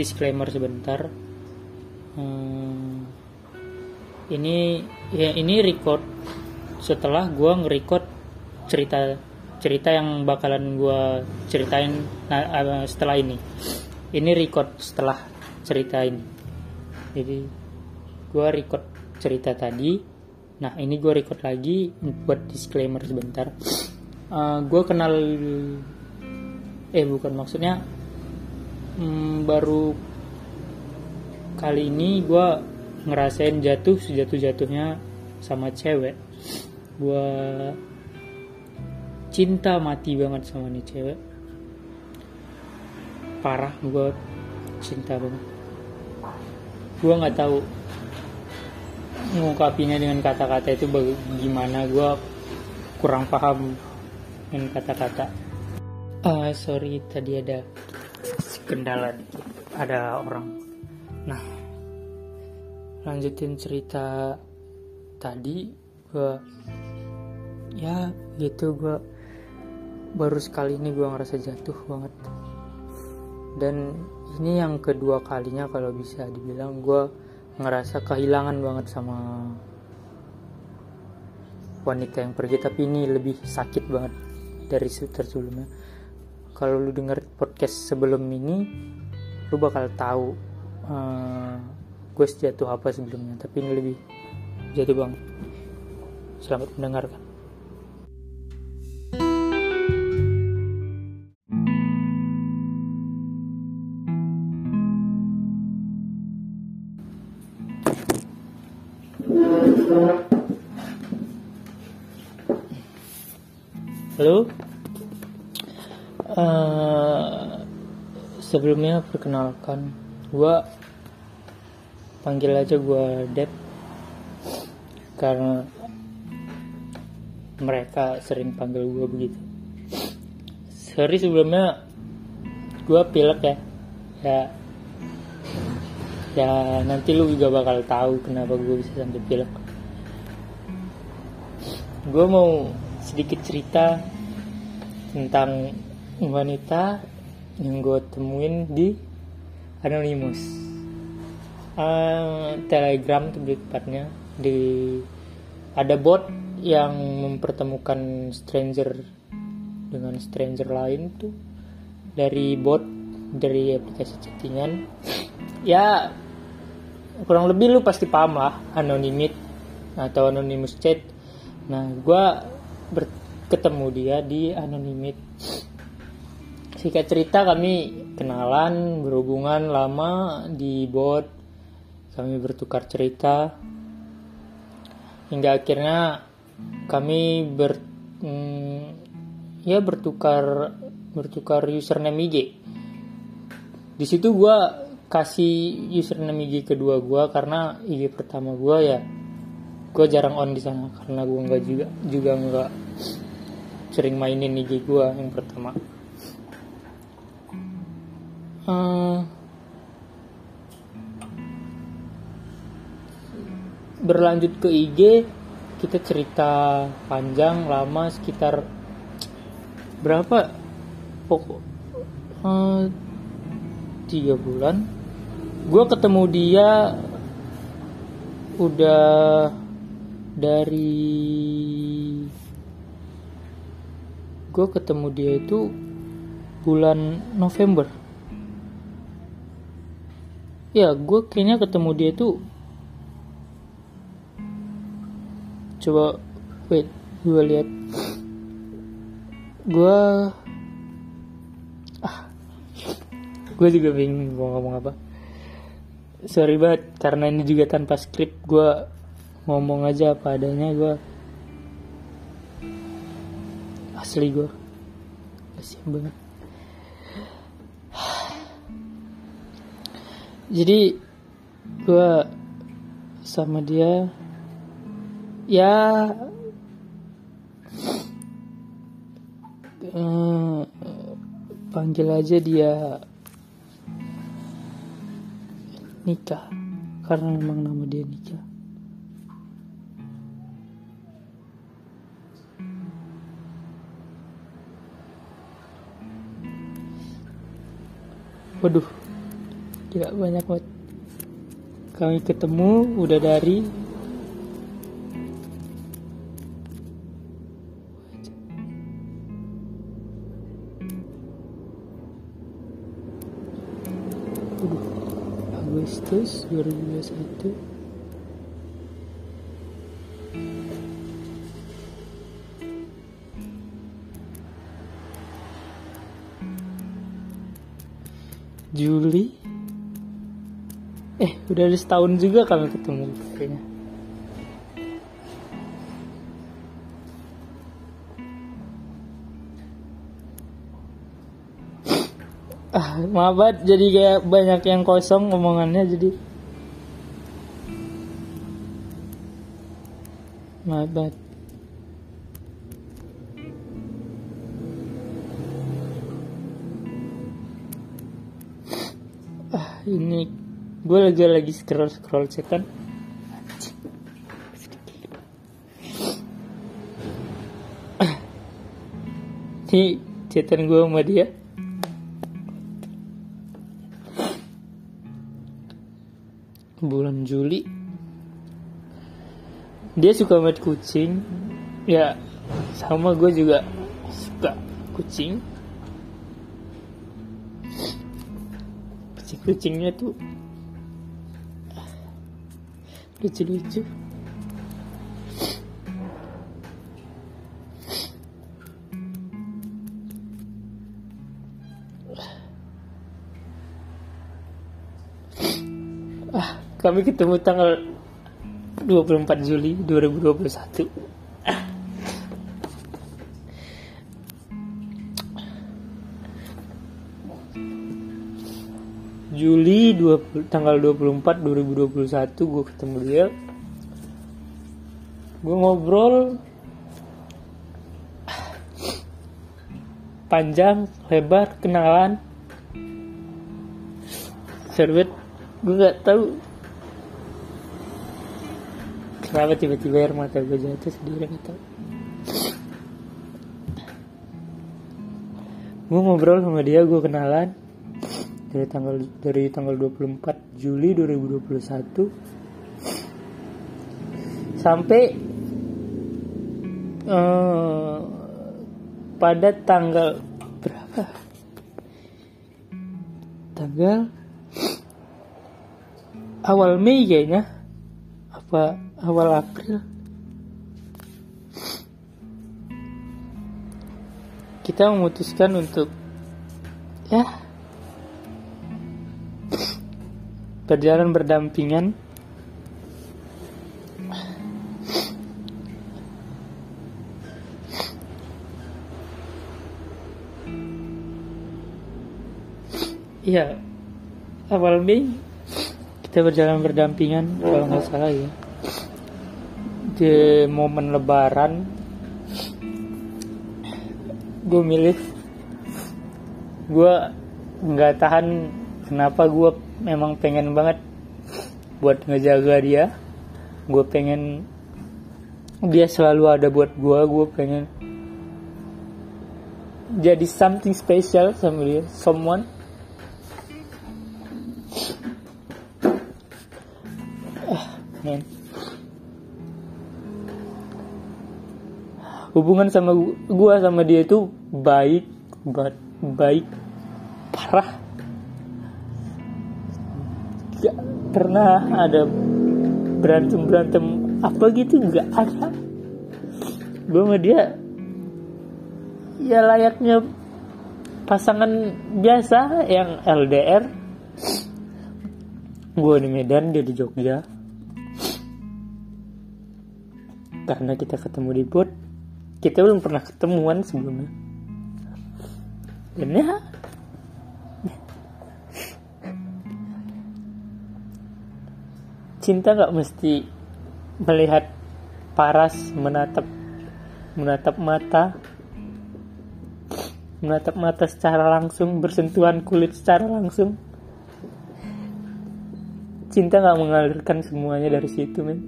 disclaimer sebentar. Hmm, ini ya ini record. Setelah gue nge-record cerita cerita yang bakalan gue ceritain nah, eh, setelah ini. Ini record setelah cerita ini. Jadi gue record cerita tadi. Nah ini gue record lagi buat disclaimer sebentar. Uh, gue kenal eh bukan maksudnya hmm, baru kali ini gue ngerasain jatuh sejatuh jatuhnya sama cewek. Gue cinta mati banget sama nih cewek. Parah gue cinta banget. Gue nggak tahu mengungkapinya dengan kata-kata itu bagaimana gue kurang paham dengan kata-kata. Ah uh, sorry tadi ada kendala ada orang. Nah lanjutin cerita tadi gue ya gitu gue baru sekali ini gue ngerasa jatuh banget. Dan ini yang kedua kalinya kalau bisa dibilang gue ngerasa kehilangan banget sama wanita yang pergi tapi ini lebih sakit banget dari sebelumnya kalau lu denger podcast sebelum ini lu bakal tahu uh, gue jatuh apa sebelumnya. Tapi ini lebih jatuh bang. Selamat mendengarkan perkenalkan. Gue panggil aja gue Dep. Karena mereka sering panggil gue begitu. Sorry sebelumnya gue pilek ya. Ya ya nanti lu juga bakal tahu kenapa gue bisa sampai pilek. Gue mau sedikit cerita tentang wanita yang gue temuin di Anonymous. Uh, Telegram lebih tepatnya di ada bot yang mempertemukan stranger dengan stranger lain tuh. Dari bot dari aplikasi chattingan. Ya kurang lebih lu pasti paham lah anonymit atau anonymous chat. Nah gue ketemu dia di anonymit singkat cerita kami kenalan berhubungan lama di bot kami bertukar cerita. Hingga akhirnya kami ber mm, ya bertukar bertukar username IG di situ gue kasih username IG kedua gue karena IG pertama gue ya gue jarang on di sana karena gue nggak juga juga nggak sering mainin IG gue yang pertama uh, berlanjut ke IG kita cerita panjang lama sekitar berapa? Pokok uh, tiga bulan. Gue ketemu dia udah dari gue ketemu dia itu bulan November ya gue kayaknya ketemu dia tuh coba wait gue lihat. Gue ah gue juga bingung mau ngomong apa. Sorry banget karena ini juga tanpa skrip gue ngomong aja apa adanya gue asli gue kasihan banget jadi gue sama dia ya eh, panggil aja dia nikah karena memang nama dia nikah. Waduh gila banyak banget kami ketemu udah dari. Agustus 2021 Juli udah ada setahun juga kami ketemu kayaknya. Ah maaf banget jadi kayak banyak yang kosong omongannya jadi. Maaf banget. Ah ini gue lagi lagi scroll scroll cek kan ini chatan gue sama dia. Bulan Juli. Dia suka banget kucing. Ya sama gue juga suka kucing. Kucing-kucingnya tuh lucu-lucu. Ah kami ketemu tanggal 24 Juli 2021 Juli 20, tanggal 24 2021 gue ketemu dia. Gue ngobrol. Panjang lebar kenalan. Servet gue nggak tahu. Kenapa tiba-tiba air mata gue jatuh sendiri nggak tahu. Gue ngobrol sama dia gue kenalan dari tanggal dari tanggal 24 Juli 2021 sampai uh, pada tanggal berapa? Tanggal awal Mei kayaknya. Apa awal April? Kita memutuskan untuk ya berjalan berdampingan. Iya, awal Mei kita berjalan berdampingan kalau nggak salah ya. Di momen Lebaran gue milih gue nggak tahan kenapa gue memang pengen banget buat ngejaga dia. Gue pengen dia selalu ada buat gue gue pengen jadi something special sama dia. Someone. Ah man. Hubungan sama gue sama dia itu baik banget baik parah pernah ada berantem berantem apa gitu? Nggak ada. Gue sama dia ya layaknya pasangan biasa yang LDR gue di Medan dia di Jogja. Karena kita ketemu di bot kita belum pernah ketemuan sebelumnya. Dan ya cinta nggak mesti melihat paras menatap menatap mata menatap mata secara langsung bersentuhan kulit secara langsung. Cinta nggak mengalirkan semuanya dari situ men.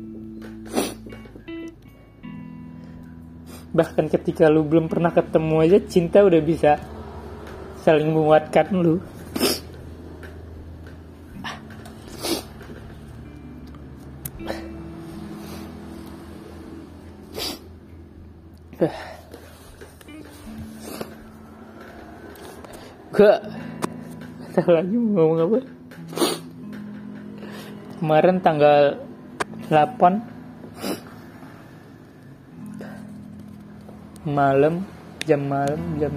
Bahkan ketika lu belum pernah ketemu aja cinta udah bisa saling menguatkan lu gue tahu lagi mau ngomong apa. Kemarin tanggal 8 malam jam malam jam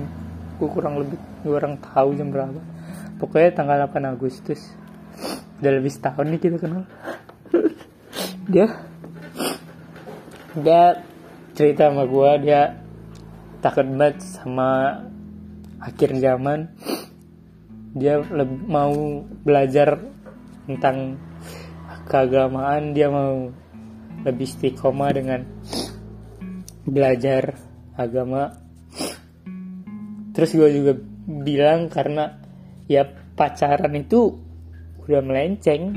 gue kurang lebih gue kurang tahu jam berapa. Pokoknya tanggal 8 Agustus. Udah lebih setahun nih kita kenal. Dia dia cerita sama gue dia takut banget sama akhir zaman. Dia mau belajar tentang keagamaan dia mau lebih istiqomah dengan belajar agama. Terus gue juga bilang karena ya pacaran itu udah melenceng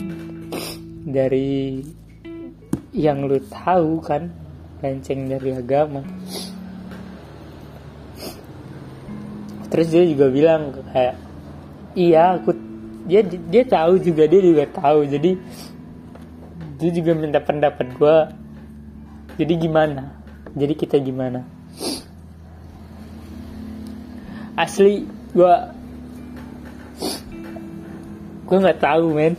dari yang lu tahu kan melenceng dari agama. Terus dia juga bilang kayak iya aku dia dia tahu juga dia juga tahu. Jadi dia juga minta pendapat gue jadi gimana? Jadi kita gimana? Asli gue gue nggak tahu men.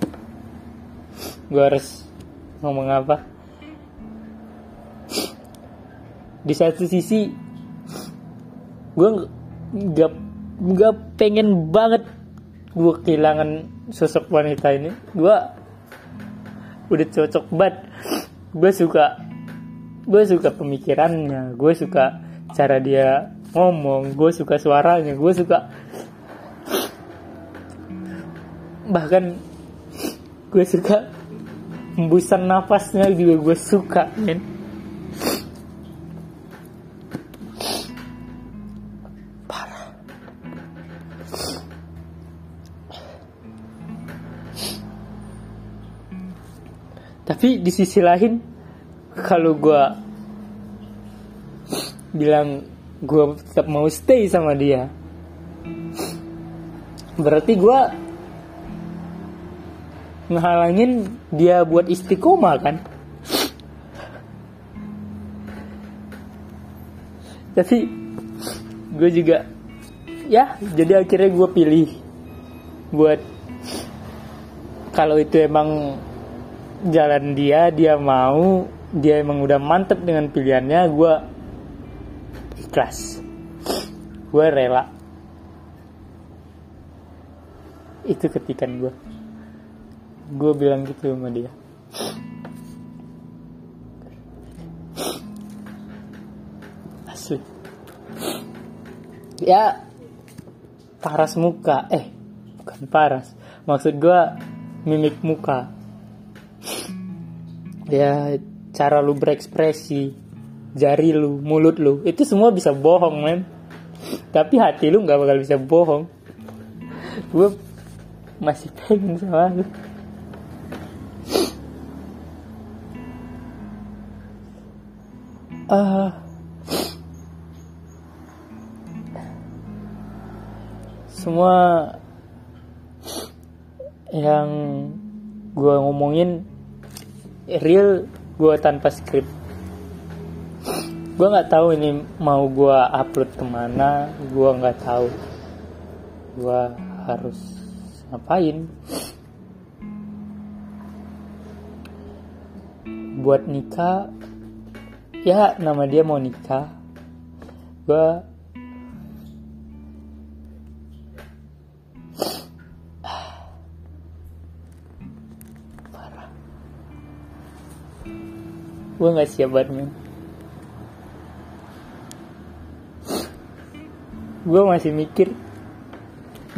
Gue harus ngomong apa di satu sisi gue nggak nggak pengen banget gue kehilangan sosok wanita ini. Gue udah cocok banget. Gue suka gue suka pemikirannya gue suka cara dia ngomong gue suka suaranya gue suka bahkan gue suka hembusan nafasnya juga gue suka men tapi di sisi lain kalau gue bilang gue tetap mau stay sama dia berarti gue ngehalangin dia buat istiqomah kan? Tapi gue juga ya jadi akhirnya gue pilih buat kalau itu emang jalan dia dia mau dia emang udah mantep dengan pilihannya gue ikhlas. Gue rela. Itu ketikan gue gue bilang gitu sama dia. Asli. Ya paras muka. Eh bukan paras. Maksud gue mimik muka ya cara lu berekspresi jari lu mulut lu itu semua bisa bohong men. Tapi hati lu nggak bakal bisa bohong. Gue masih pengen sama lu. Uh, semua yang gue ngomongin real gue tanpa skrip gue nggak tahu ini mau gue upload ke mana gue nggak tahu. Gue harus ngapain? Buat nikah ya nama dia mau nikah. Gue gue nggak siap banget men. Gue masih mikir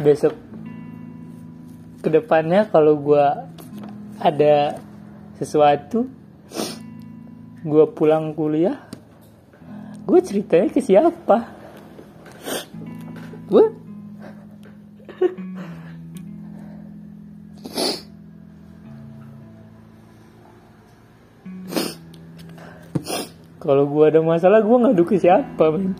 besok ke depannya kalau gue ada sesuatu gue pulang kuliah gue ceritanya ke siapa? Gue kalau gue ada masalah gue ngadu ke siapa men?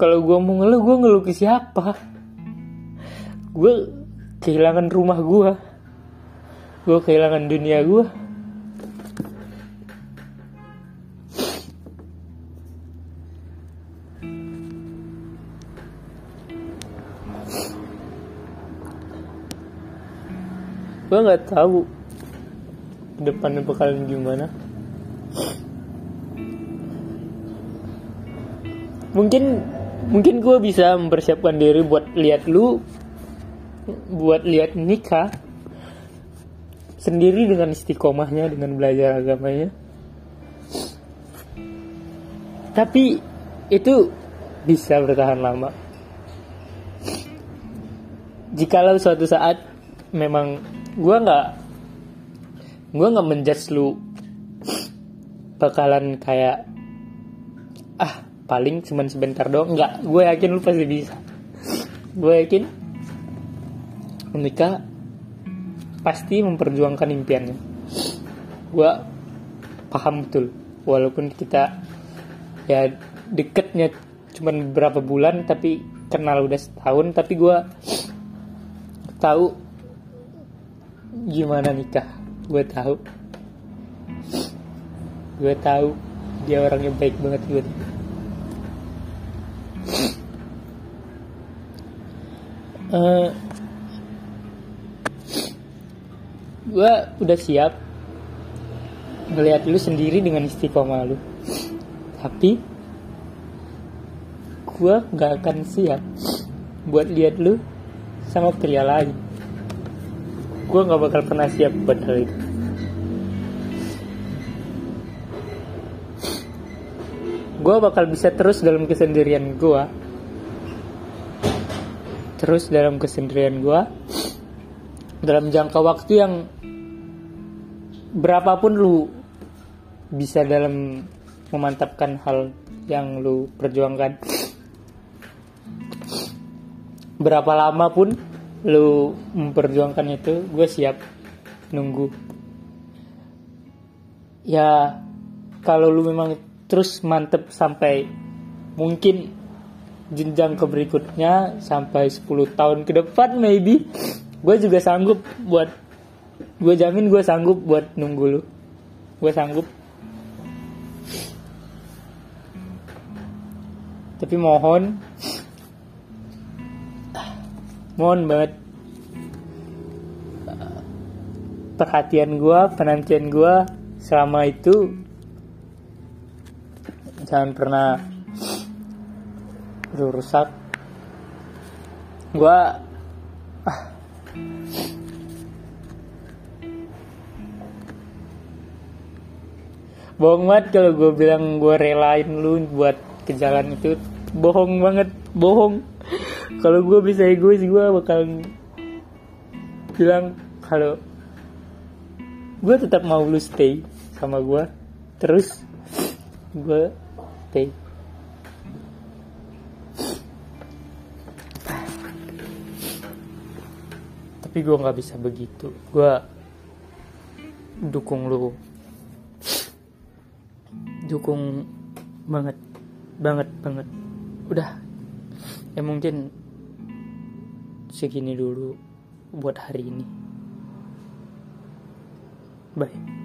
Kalau gue mau ngeluh gue ngeluh ke siapa? Gue kehilangan rumah gue gue kehilangan dunia gue gue nggak tahu depannya bakalan gimana. Mungkin mungkin gue bisa mempersiapkan diri buat lihat lu buat lihat nikah sendiri dengan istiqomahnya dengan belajar agamanya. Tapi itu bisa bertahan lama. Jikalau suatu saat memang gue nggak gue nggak menjudge lu bakalan kayak ah paling cuman sebentar doang. Nggak gue yakin lu pasti bisa. Gue yakin menikah pasti memperjuangkan impiannya. Gue paham betul walaupun kita ya deketnya cuman beberapa bulan tapi kenal udah setahun tapi gue tahu gimana nikah? Gue tahu. Gue tahu dia orangnya baik banget gue uh, gue udah siap ngelihat lu sendiri dengan istiqomah lu. Tapi gue gak akan siap buat lihat lu sama pria lain gue gak bakal pernah siap buat hal itu. Gue bakal bisa terus dalam kesendirian gue terus dalam kesendirian gue dalam jangka waktu yang berapapun lu bisa dalam memantapkan hal yang lu perjuangkan. Berapa lama pun lu memperjuangkan itu gue siap nunggu. Ya kalau lu memang terus mantep sampai mungkin jenjang ke berikutnya sampai 10 tahun ke depan maybe gue juga sanggup buat gue jamin gue sanggup buat nunggu lu. Gue sanggup. Tapi mohon mohon banget. Perhatian gue penantian gue selama itu jangan pernah rusak. Gue ah, bohong banget kalau gue bilang gue relain lu buat ke jalan itu. Bohong banget bohong kalau gue bisa egois gue bakal bilang kalau gue tetap mau lu stay sama gue terus gue stay. Tapi gue nggak bisa begitu. Gue dukung lu. Dukung banget banget banget. Udah. Ya mungkin segini dulu buat hari ini. Bye